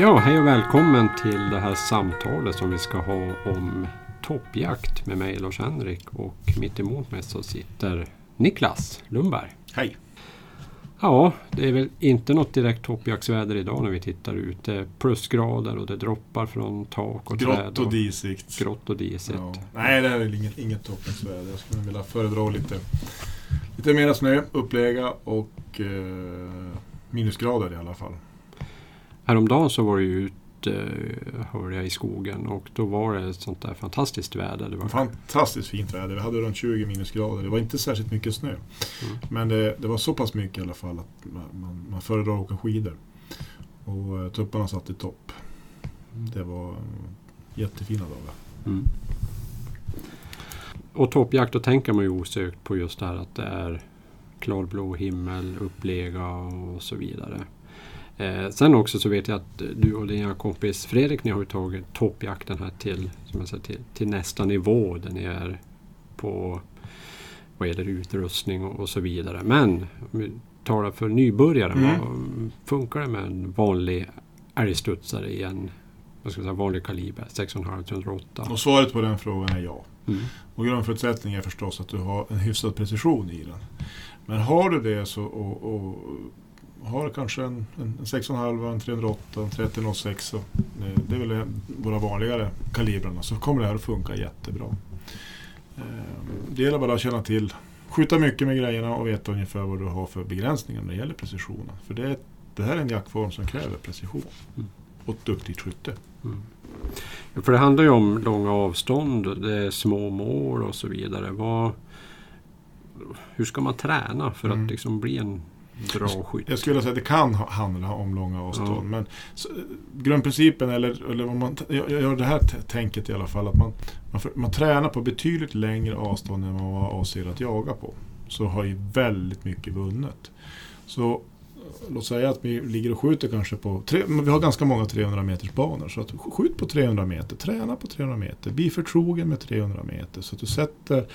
Ja, hej och välkommen till det här samtalet som vi ska ha om toppjakt med mig Lars-Henrik och mitt emot mig så sitter Niklas Lundberg. Hej! Ja, det är väl inte något direkt toppjaktsväder idag när vi tittar ut. Det är plusgrader och det droppar från tak och Grått träd. och disigt. Grått och disigt. Ja. Nej, det här är väl inget, inget toppensväder. Jag skulle vilja föredra lite, lite mera snö, uppläga och eh, minusgrader i alla fall. Häromdagen så var det ju ute, hörde jag, i skogen och då var det ett sånt där fantastiskt väder. Det var Fantastiskt fint väder. Vi hade runt 20 minusgrader. Det var inte särskilt mycket snö. Mm. Men det, det var så pass mycket i alla fall att man, man, man föredrar att åka skidor. Och eh, tupparna satt i topp. Det var jättefina dagar. Mm. Och toppjakt, då tänker man ju osökt på just det här att det är klarblå himmel, upplega och så vidare. Eh, sen också så vet jag att du och din kompis Fredrik, ni har ju tagit toppjakten här till, som jag säger, till, till nästa nivå där ni är på vad gäller utrustning och, och så vidare. Men om vi talar för nybörjare, Mm. vad funkar det med en vanlig älgstudsare i en vad ska jag säga, vanlig kaliber, 6,5-108? Och svaret på den frågan är ja. Mm. Och grundförutsättningen är förstås att du har en hyfsad precision i den. Men har du det så och, och har kanske en, en 6,5, en 308, en 3006, så, eh, det är väl våra vanligare kalibrarna, så kommer det här att funka jättebra. Eh, Det gäller bara att känna till, skjuta mycket med grejerna och veta ungefär vad du har för begränsningar när det gäller precisionen. För det, det här är en jaktform som kräver precision. Mm. Och ett duktigt skytte. Mm. För det handlar ju om långa avstånd, det är små mål och så vidare. Vad, hur ska man träna för Mm. att liksom bli en bra skytt? Jag skulle säga att det kan ha- handla om långa avstånd. Ja. Men så, grundprincipen, eller, eller vad man, jag, jag gör det här tänket i alla fall, att man, man, man tränar på betydligt längre avstånd än man avser att jaga på. Så har ju väldigt mycket vunnet. Så eh, låt säga att vi ligger och skjuter kanske på, tre, vi har ganska många 300 meters banor. Så att skjut på 300 meter, träna på 300 meter, bli förtrogen med 300 meter. Så att du sätter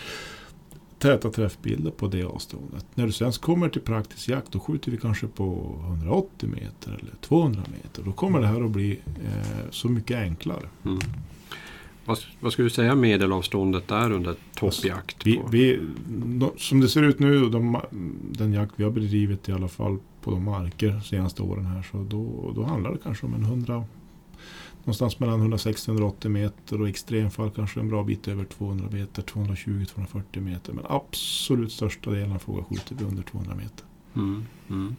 täta träffbilder på det avståndet. När du sen kommer till praktisk jakt då skjuter vi kanske på 180 meter eller 200 meter. Då kommer det här att bli eh, så mycket enklare. Mm. Vad, vad skulle du säga medelavståndet där under toppjakt? Vi, vi, som det ser ut nu, de, den jakt vi har bedrivit i alla fall på de marker de senaste åren här, så då, då handlar det kanske om en 100, någonstans mellan 160 och 180 meter och i extremfall kanske en bra bit över 200 meter, 220-240 meter. Men absolut största delen av frågan skjuter vi under 200 meter. Mm. Mm.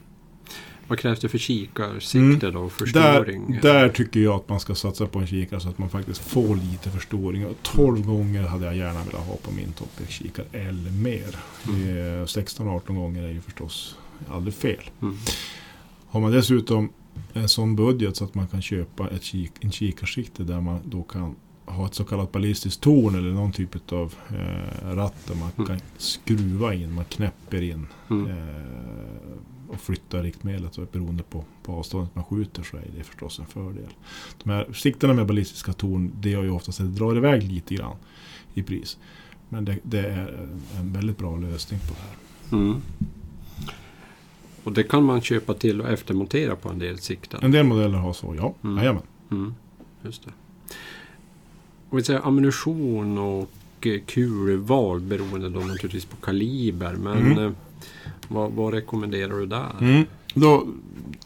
Vad krävs det för kikarsikte då? Där, Förstoring? där tycker jag att man ska satsa på en kikare så att man faktiskt får lite förstoring. Och 12 gånger hade jag gärna velat ha på min toppkikare eller mer. Mm. Eh, 16-18 gånger är ju förstås aldrig fel. Mm. Har man dessutom en sån budget så att man kan köpa ett kik, en kikarsikte där man då kan ha ett så kallat ballistiskt torn eller någon typ av eh, ratt där man Mm. kan skruva in, man knäpper in Mm. eh, och flyttar riktmedlet och beroende på, på avståndet man skjuter så är det förstås en fördel. De här siktena med ballistiska torn det gör ju oftast att det drar iväg lite grann i pris. Men det, det är en väldigt bra lösning på det här. Mm. Och det kan man köpa till och eftermontera på en del sikten? En del modeller har så, ja. Mm. Jajamän. Mm, just det. Om vi säger ammunition och eh, kulval beroende då naturligtvis på kaliber. Men Mm. eh, vad, vad rekommenderar du där? Mm. Då,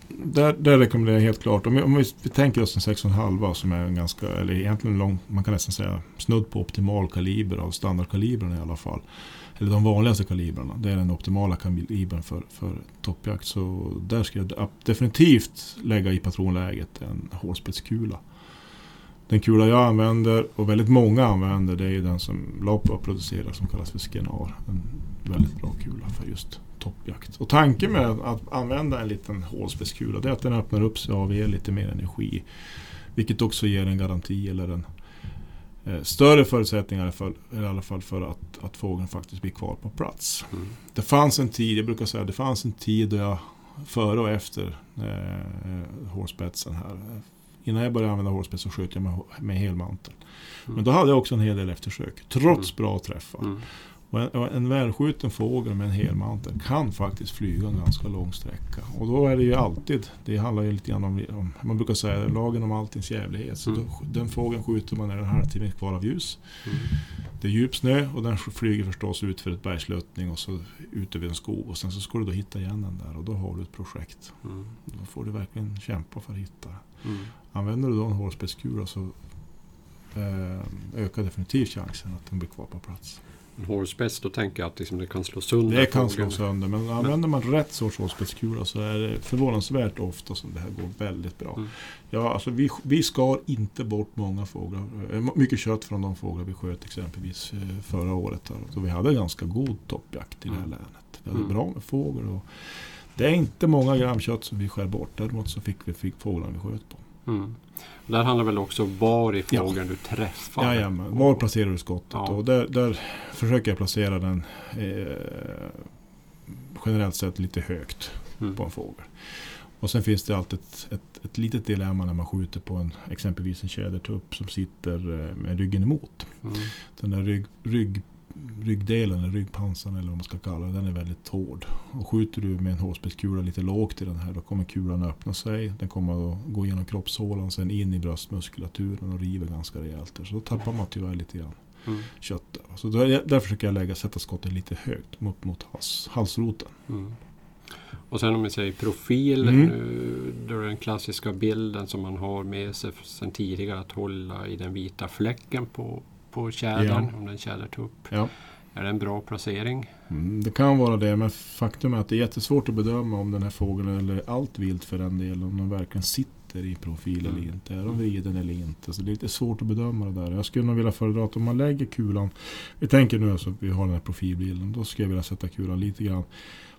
där, där rekommenderar jag helt klart. Om vi, om vi, vi tänker oss en 6,5 som är en ganska, eller egentligen lång, man kan nästan säga snudd på optimal kaliber av standardkalibrarna i alla fall. Eller de vanligaste kalibrarna. Det är den optimala kalibern för, för toppjakt. Så där ska jag definitivt lägga i patronläget en hålspetskula. Den kula jag använder och väldigt många använder det är ju den som Lapua producerar som kallas för Skenar. En väldigt bra kula för just toppjakt. Och tanken med att använda en liten hålspetskula det är att den öppnar upp sig och avger lite mer energi. Vilket också ger en garanti eller en större förutsättningar för, i alla fall för att, att fågeln faktiskt blir kvar på plats. Mm. Det fanns en tid, jag brukar säga det fanns en tid då jag före och efter eh, hårspetsen här. Innan jag började använda hårspets så sköt jag med, med helmantel. Mm. Men då hade jag också en hel del eftersök. Trots bra träffar. Och en, välskjuten fågel med en helmantel kan faktiskt flyga en ganska lång sträcka. Och då är det ju alltid, det handlar ju lite grann om, om man brukar säga lagen om alltings jävlighet. Så Mm. då, den fågeln skjuter man när det är en halvtimme kvar av ljus. Mm. Det är djup snö och den flyger förstås ut för ett bergsluttning och så ut över en skog. Och sen så ska du då hitta igen den där och då har du ett projekt. Mm. Då får du verkligen kämpa för att hitta. Mm. Använder du då en hårspetskula så eh, ökar definitivt chansen att den blir kvar på plats. Hårspets, då tänker jag att liksom det kan slå sönder Det kan slå sönder men använder man rätt sorts hårspetskula så är det förvånansvärt ofta som det här går väldigt bra. Mm. Ja, alltså vi, vi skar inte bort många fåglar. eh, Mycket kött från de fåglar vi sköt exempelvis eh, förra året. Här. Så vi hade ganska god toppjakt i det här Mm. länet. Vi hade Mm. bra med fågel. Och det är inte många gram kött som vi skär bort. Däremot så fick vi fick fåglarna vi sköt på. Mm. Där handlar väl också var i Ja. fågeln du träffar. Jajamän, var placerar du skottet? Ja. Och där, där försöker jag placera den eh, generellt sett lite högt Mm. på en fågel. Och sen finns det alltid ett, ett, ett litet dilemma när man skjuter på en, exempelvis en tjädertupp som sitter eh, med ryggen emot. Mm. Den där rygg, rygg, ryggdelen, eller ryggpansan eller vad man ska kalla det, den är väldigt hård. Och skjuter du med en hårspetskula lite lågt i den här, då kommer kulan öppna sig. Den kommer att gå igenom kroppshålan, sen in i bröstmuskulaturen och river ganska rejält. där. Så då tappar man tyvärr lite grann Mm. kött där. Så där, där försöker jag lägga, sätta skottet lite högt mot, mot hals, halsroten. Mm. Och sen om vi säger profil, Mm. nu, då är den klassiska bilden som man har med sig sedan tidigare att hålla i den vita fläcken på, på tjädern, Ja. om en tjädertupp. Ja. Är det en bra placering? Mm, det kan vara det, men faktum är att det är jättesvårt att bedöma om den här fågeln, eller allt vilt för den delen, om den verkligen sitter i profil Mm. eller inte. Är de vriden eller inte? Så det är lite svårt att bedöma det där. Jag skulle nog vilja föredra att om man lägger kulan, vi tänker nu alltså att vi har den här profilbilden, då skulle jag vilja sätta kulan lite grann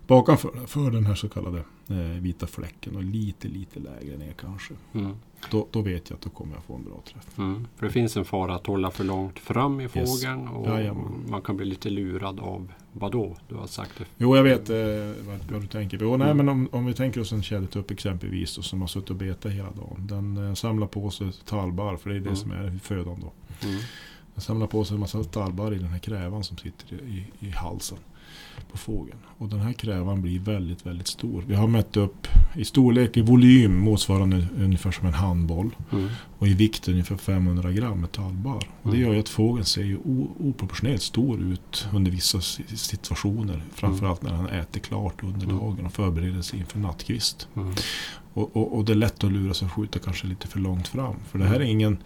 bakanför för den här så kallade eh, vita fläcken och lite, lite lägre ner kanske. Mm. Då, då vet jag att då kommer jag få en bra träff. Mm. För det finns en fara att hålla för långt fram i Yes. fågeln och Jajamän. man kan bli lite lurad av vad då? Du har sagt det. Jo, jag vet eh, vad, vad du tänker på. Jo, nej, Mm. men om, om vi tänker oss en tjädertupp exempelvis då, som har suttit och betat hela dagen. Den eh, samlar på sig tallbarr, för det är det Mm. som är födan då. Mm. Den samlar på sig en massa tallbarr i den här krävan som sitter i, i, i halsen på fågeln. Och den här krävan blir väldigt, väldigt stor. Vi har mätt upp i storlek, i volym motsvarande ungefär som en handboll. Mm. Och i vikt ungefär 500 gram med tallbarr. Och det Mm. gör ju att fågeln ser ju oproportionerligt stor ut under vissa si- situationer. Framförallt när han äter klart under Mm. dagen och förbereder sig inför nattkvist. Mm. Och, och, och det är lätt att lura sig att skjuta kanske lite för långt fram. För det här är Mm. ingen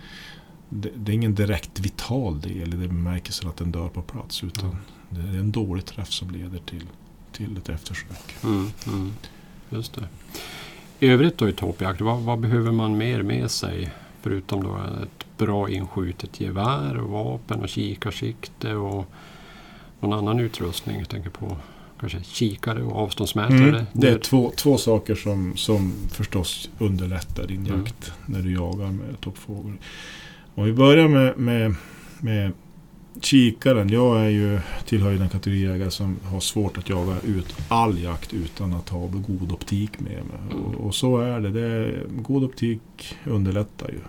det, det är ingen direkt vital del i det bemärkelsen att den dör på plats. Utan Mm. Det är en dålig träff som leder till, till ett eftersök. Mm. Mm. Just det. I övrigt då i toppjakt, vad, vad behöver man mer med sig? Förutom då ett bra inskjutet gevär, och vapen och kikarsikte och någon annan utrustning. Jag tänker på kanske kikare och avståndsmätare. Mm. Det är två, två saker som, som förstås underlättar din Mm. jakt när du jagar med toppfågel. Om vi börjar med, med, med kikaren. Jag är ju, tillhör ju den kategori jägare som har svårt att jaga ut all jakt utan att ha god optik med mig. Och, och så är det. det är, god optik underlättar ju.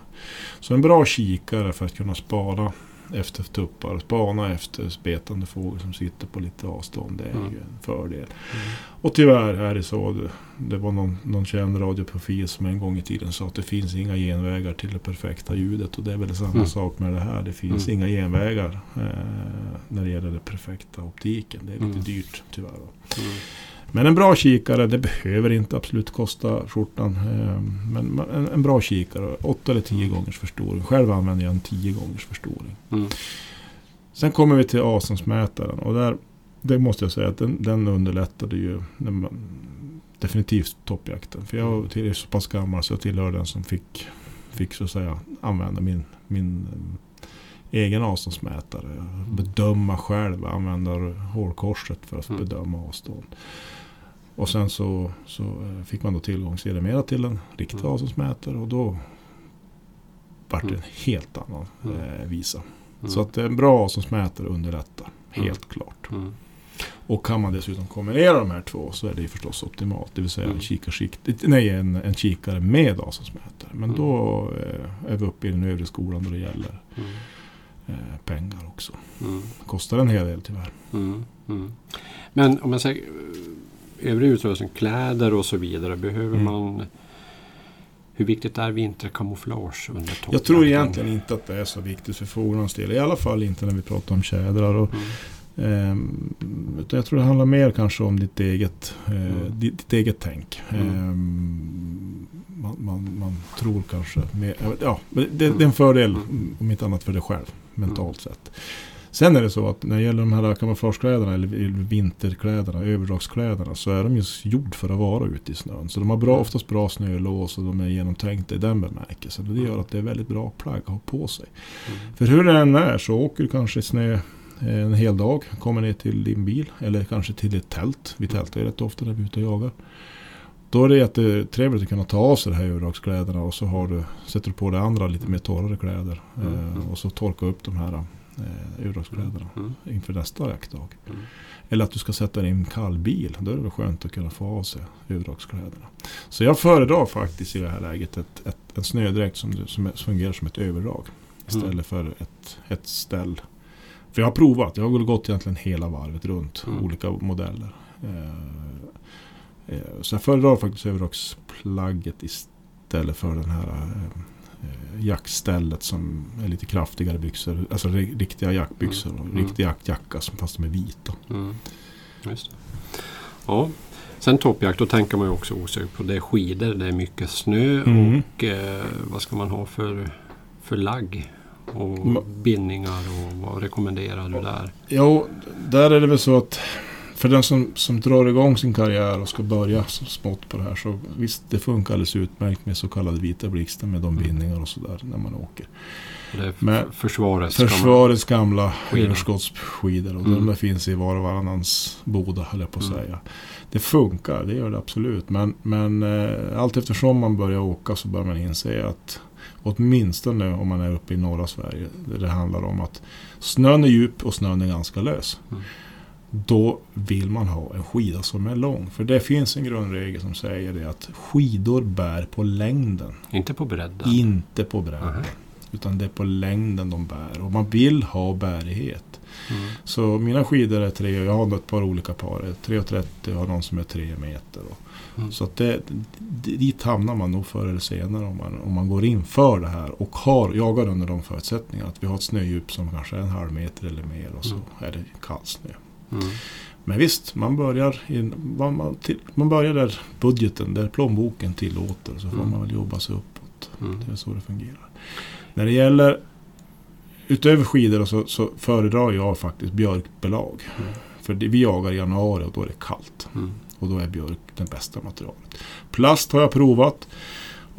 Så en bra kikare för att kunna spara efter tuppar, spana efter betande fågel som sitter på lite avstånd. Det är Mm. ju en fördel. Mm. Och tyvärr är det så. Det, var någon, någon känd radioprofil som en gång i tiden sa att det finns inga genvägar till det perfekta ljudet. Och det är väl samma Mm. sak med det här. Det finns Mm. inga genvägar eh, när det gäller den perfekta optiken. Det är lite Mm. dyrt tyvärr. Mm. Men en bra kikare, det behöver inte absolut kosta skjortan. Eh, men en, bra kikare, 8 eller 10 gångers förstoring. Själv använder jag en 10 gångers förstoring. Mm. Sen kommer vi till avståndsmätaren och där, det måste jag säga att den, den underlättade ju man, definitivt toppjakten. För jag Mm. är så pass gammal så jag tillhör den som fick, fick så att säga använda min, min eh, egen avståndsmätare. Bedöma själv, använda hårkorset för att Mm. bedöma avstånd. Och sen så, så eh, fick man då tillgång sedermera till en riktig Mm. avståndsmätare och då vart det Mm. en helt annan Mm. eh, visa. Mm. Så att en bra avståndsmätare underlättar. Helt Mm. klart. Mm. Och kan man dessutom kombinera de här två så är det förstås optimalt. Det vill säga Mm. en, kikarsikt, nej, en, en kikare med avståndsmätare. Men Mm. då eh, är vi uppe i den övre skolan då det gäller Mm. eh, pengar också. Mm. Kostar en hel del tyvärr. Mm. Mm. Men om man säger eh, övrig utrustning, kläder och så vidare. Behöver Mm. man hur viktigt är vinterkamouflage under toppjakten? Jag tror egentligen inte att det är så viktigt för fåglarnas del. I alla fall inte när vi pratar om tjädrar. Och, Mm. utan jag tror det handlar mer kanske om ditt eget, eh, Mm. ditt, ditt eget tänk. Mm. Ehm, man, man, man tror kanske mer, ja, det, det är en fördel Mm. om inte annat för dig själv mentalt sett. Sen är det så att när det gäller de här kamouflagekläderna eller vinterkläderna, överdragskläderna så är de ju gjord för att vara ute i snön. Så de har bra, Mm. oftast bra snölås och de är genomtänkta i den bemärkelsen. Och det gör att det är väldigt bra plagg att ha på sig. Mm. För hur det än är så åker du kanske i snö eh, en hel dag, kommer ner till din bil eller kanske till ett tält. Vi tältar ju rätt ofta när vi är ute och jagar. Då är det jättetrevligt att kunna ta av sig de här överdragskläderna och så har du, sätter du på dig andra lite mer torrare kläder. Mm, Eh, mm. och så torka upp de här eh, överdragskläderna Mm. inför nästa jaktdag. Mm. Eller att du ska sätta dig i en kall bil. Då är det väl skönt att kunna få av sig överdragskläderna. Så jag föredrar faktiskt i det här läget ett, ett, en snödräkt som, som, fungerar som ett överdrag. Istället Mm. för ett, ett ställ. För jag har provat. Jag har gått egentligen hela varvet runt. Mm. Olika modeller. Eh, eh, så jag föredrar faktiskt överdragsplagget istället för den här eh, jackstället som är lite kraftigare byxor. Alltså ri- riktiga jackbyxor och Mm. riktig jackjacka som fast de är vita. Mm. Just det. Ja. Sen toppjakt, då tänker man ju också osökt på det är skidor, det är mycket snö Mm. och eh, vad ska man ha för, för lagg? Och bindningar och vad rekommenderar du där? Jo, där är det väl så att för den som, som drar igång sin karriär och ska börja så smått på det här så visst, det funkar alldeles utmärkt med så kallade vita blixtar med de Mm. bindningar och sådär när man åker. Men försvarets gamla- Försvarets gamla Skidor. överskottsskidor och Mm. de finns i var och varannans boda höll jag på att Mm. säga. Det funkar, det gör det absolut. Men, men eh, allt eftersom man börjar åka så börjar man inse att åtminstone om man är uppe i norra Sverige där det handlar om att snön är djup och snön är ganska lös. Mm. Då vill man ha en skida som är lång. För det finns en grundregel som säger det att skidor bär på längden, Inte på bredden? inte på bredden. Aha. Utan det är på längden de bär. Och man vill ha bärighet. Mm. Så mina skidor är tre, jag har ett par olika par. 3,30 och jag har någon som är 3 meter. Mm. Så att det, dit hamnar man nog förr eller senare om man, om man går in för det här och har, jagar under de förutsättningarna. Att vi har ett snödjup som kanske är en halv meter eller mer och så Mm. är det kallsnö. Mm. Men visst, man börjar, i, man, man, till, man börjar där budgeten, där plånboken tillåter. Så får Mm. man väl jobba sig uppåt. Mm. Det är så det fungerar. När det gäller utöver skidor så, så föredrar jag faktiskt björkbelag. Mm. För det, vi jagar i januari och då är det kallt. Mm. Och då är björk det bästa materialet. Plast har jag provat.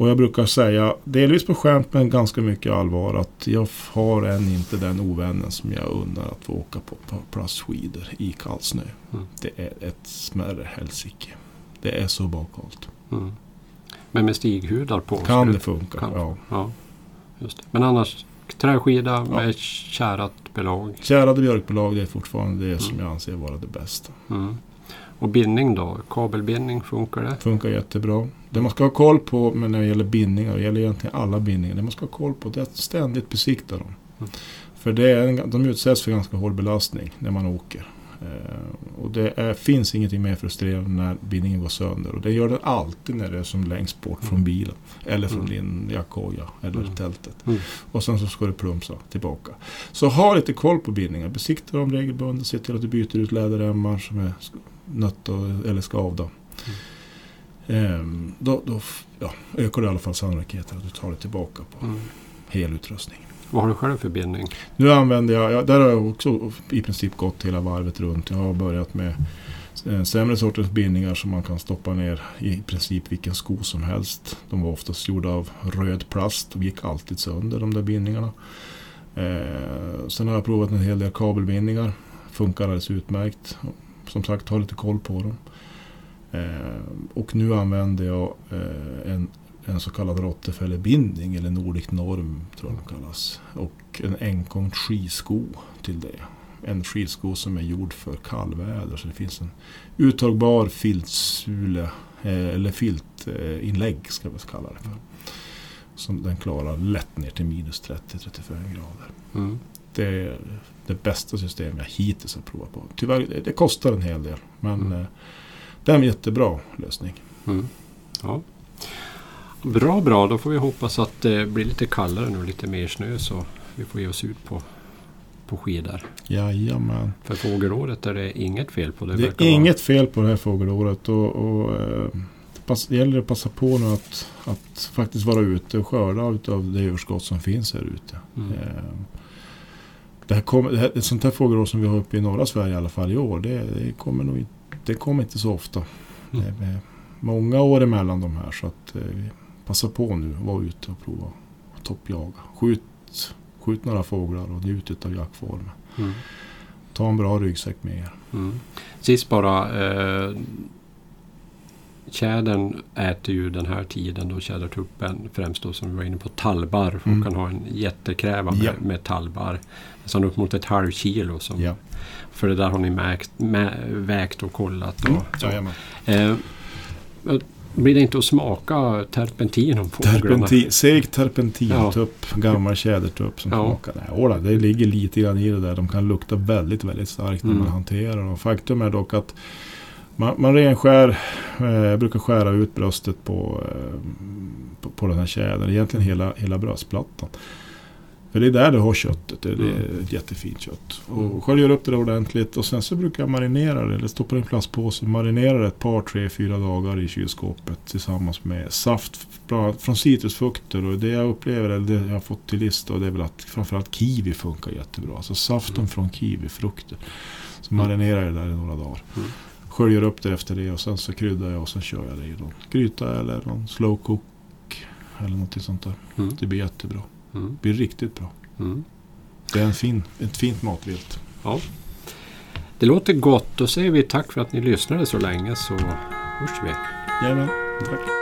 Och jag brukar säga, delvis på skämt men ganska mycket allvar, att jag har än inte den ovännen som jag undrar att få åka på, på plastskidor i kallsnö. Mm. Det är ett smärre helsike. Det är så bakkallt. Mm. Men med stighudar på? Kan det funka? kan- Ja. Ja. Men annars träskida med kärat belag. Kärade björkbelag det är fortfarande det som Mm. jag anser vara det bästa. Mm. Och bindning då? Kabelbindning, funkar det? Funkar jättebra. Det man ska ha koll på men när det gäller bindningar, det gäller egentligen alla bindningar. Det man ska ha koll på det är att ständigt besikta dem. Mm. För det är en, de utsätts för ganska hård belastning när man åker. Eh, och det är, finns ingenting mer frustrerande när bindningen går sönder. Och det gör den alltid när det är som längst bort från Mm. bilen. Eller från Mm. din jackhoja eller Mm. tältet. Mm. Och sen så ska du plumsa tillbaka. Så ha lite koll på bindningar. Besikta dem regelbundet. Se till att du byter ut läderremmar som är sk- nötta eller. Ehm, då då f- ja, ökar du i alla fall sannolikheten att du tar det tillbaka på Mm. hel utrustning. Vad har du själv för bindning? Nu använder jag, ja, där har jag också i princip gått hela varvet runt. Jag har börjat med eh, sämre sorters bindningar som man kan stoppa ner i princip vilken sko som helst. De var oftast gjorda av röd plast och gick alltid sönder de där bindningarna. Eh, sen har jag provat en hel del kabelbindningar. Funkar alldeles utmärkt. Som sagt, ha lite koll på dem. Eh, och nu använder jag eh, en, en så kallad rottefällebindning eller Nordic Norm tror jag den kallas. Och en enkomt skisko till det. En skisko som är gjord för kallväder. Så det finns en uttagbar filtsule eh, eller filtinlägg ska vi kalla det för. Som den klarar lätt ner till minus 30-35 grader. Mm. det det bästa system jag hittills har provat på. Tyvärr, det, det kostar en hel del. Men Mm. eh, det är en jättebra lösning. Mm. Ja. Bra, bra. Då får vi hoppas att det blir lite kallare nu, lite mer snö så vi får ge oss ut på, på skidor. Jajamän. För fågelåret är det inget fel på. Det, Det är inget fel på det här fågelåret. Och, och, eh, det gäller att passa på nu att, att faktiskt vara ute och skörda utav det överskott som finns här ute. Vara, mm. Det här kommer, det här, ett sånt här fågelår som vi har uppe i norra Sverige i alla fall i år. Det, det, kommer, nog, inte- det kommer inte så ofta. Mm. Det är många år emellan de här. Så att eh, vi passar på nu. Var ute och prova att toppjaga. Skjut, skjut några fåglar och njut av jaktformen. Mm. Ta en bra ryggsäck med er. Mm. Sist bara. Eh, tjädern äter ju den här tiden då tjädertuppen främst då som vi var inne på tallbarr. För Mm. kan ha en jättekräva med, Ja. med tallbarr. Nästan upp mot ett halv kilo. Som, Ja. För det där har ni mäkt, mä, vägt och kollat. Och, Mm. Jajamän. Eh, blir det inte att smaka terpentin om fåglarna? Terpentin, seg terpentintupp, gammal tjädertupp som Ja. smakar. Nej, åla, det ligger lite grann i det där. De kan lukta väldigt, väldigt starkt när Mm. man hanterar dem. Faktum är dock att man, man renskär, eh, brukar skära ut bröstet på, eh, på, på den här tjädern. Egentligen hela, hela bröstplattan. För det är där du har köttet. Det, är Mm. ett jättefint kött. Mm. Och sköljer upp det ordentligt. Och sen så brukar jag marinera det. Eller stoppa i en plastpåse. Marinera det ett par, tre, fyra dagar i kylskåpet. Tillsammans med saft från citrusfrukter. Och det jag upplever, eller det jag har fått till lista. Och det är väl att framförallt kiwi funkar jättebra. Alltså saften Mm. från kiwifrukter. Så Mm. marinerar jag det där i några dagar. Mm. Sköljer upp det efter det och sen så kryddar jag och sen kör jag det i någon gryta eller någon slow cook. Eller något sånt där. Mm. Det blir jättebra. Mm. Det blir riktigt bra. Mm. Det är en fin, ett fint matvilt. Det låter gott. Då säger vi tack för att ni lyssnade så länge så hörs vi. Jajamän, tack.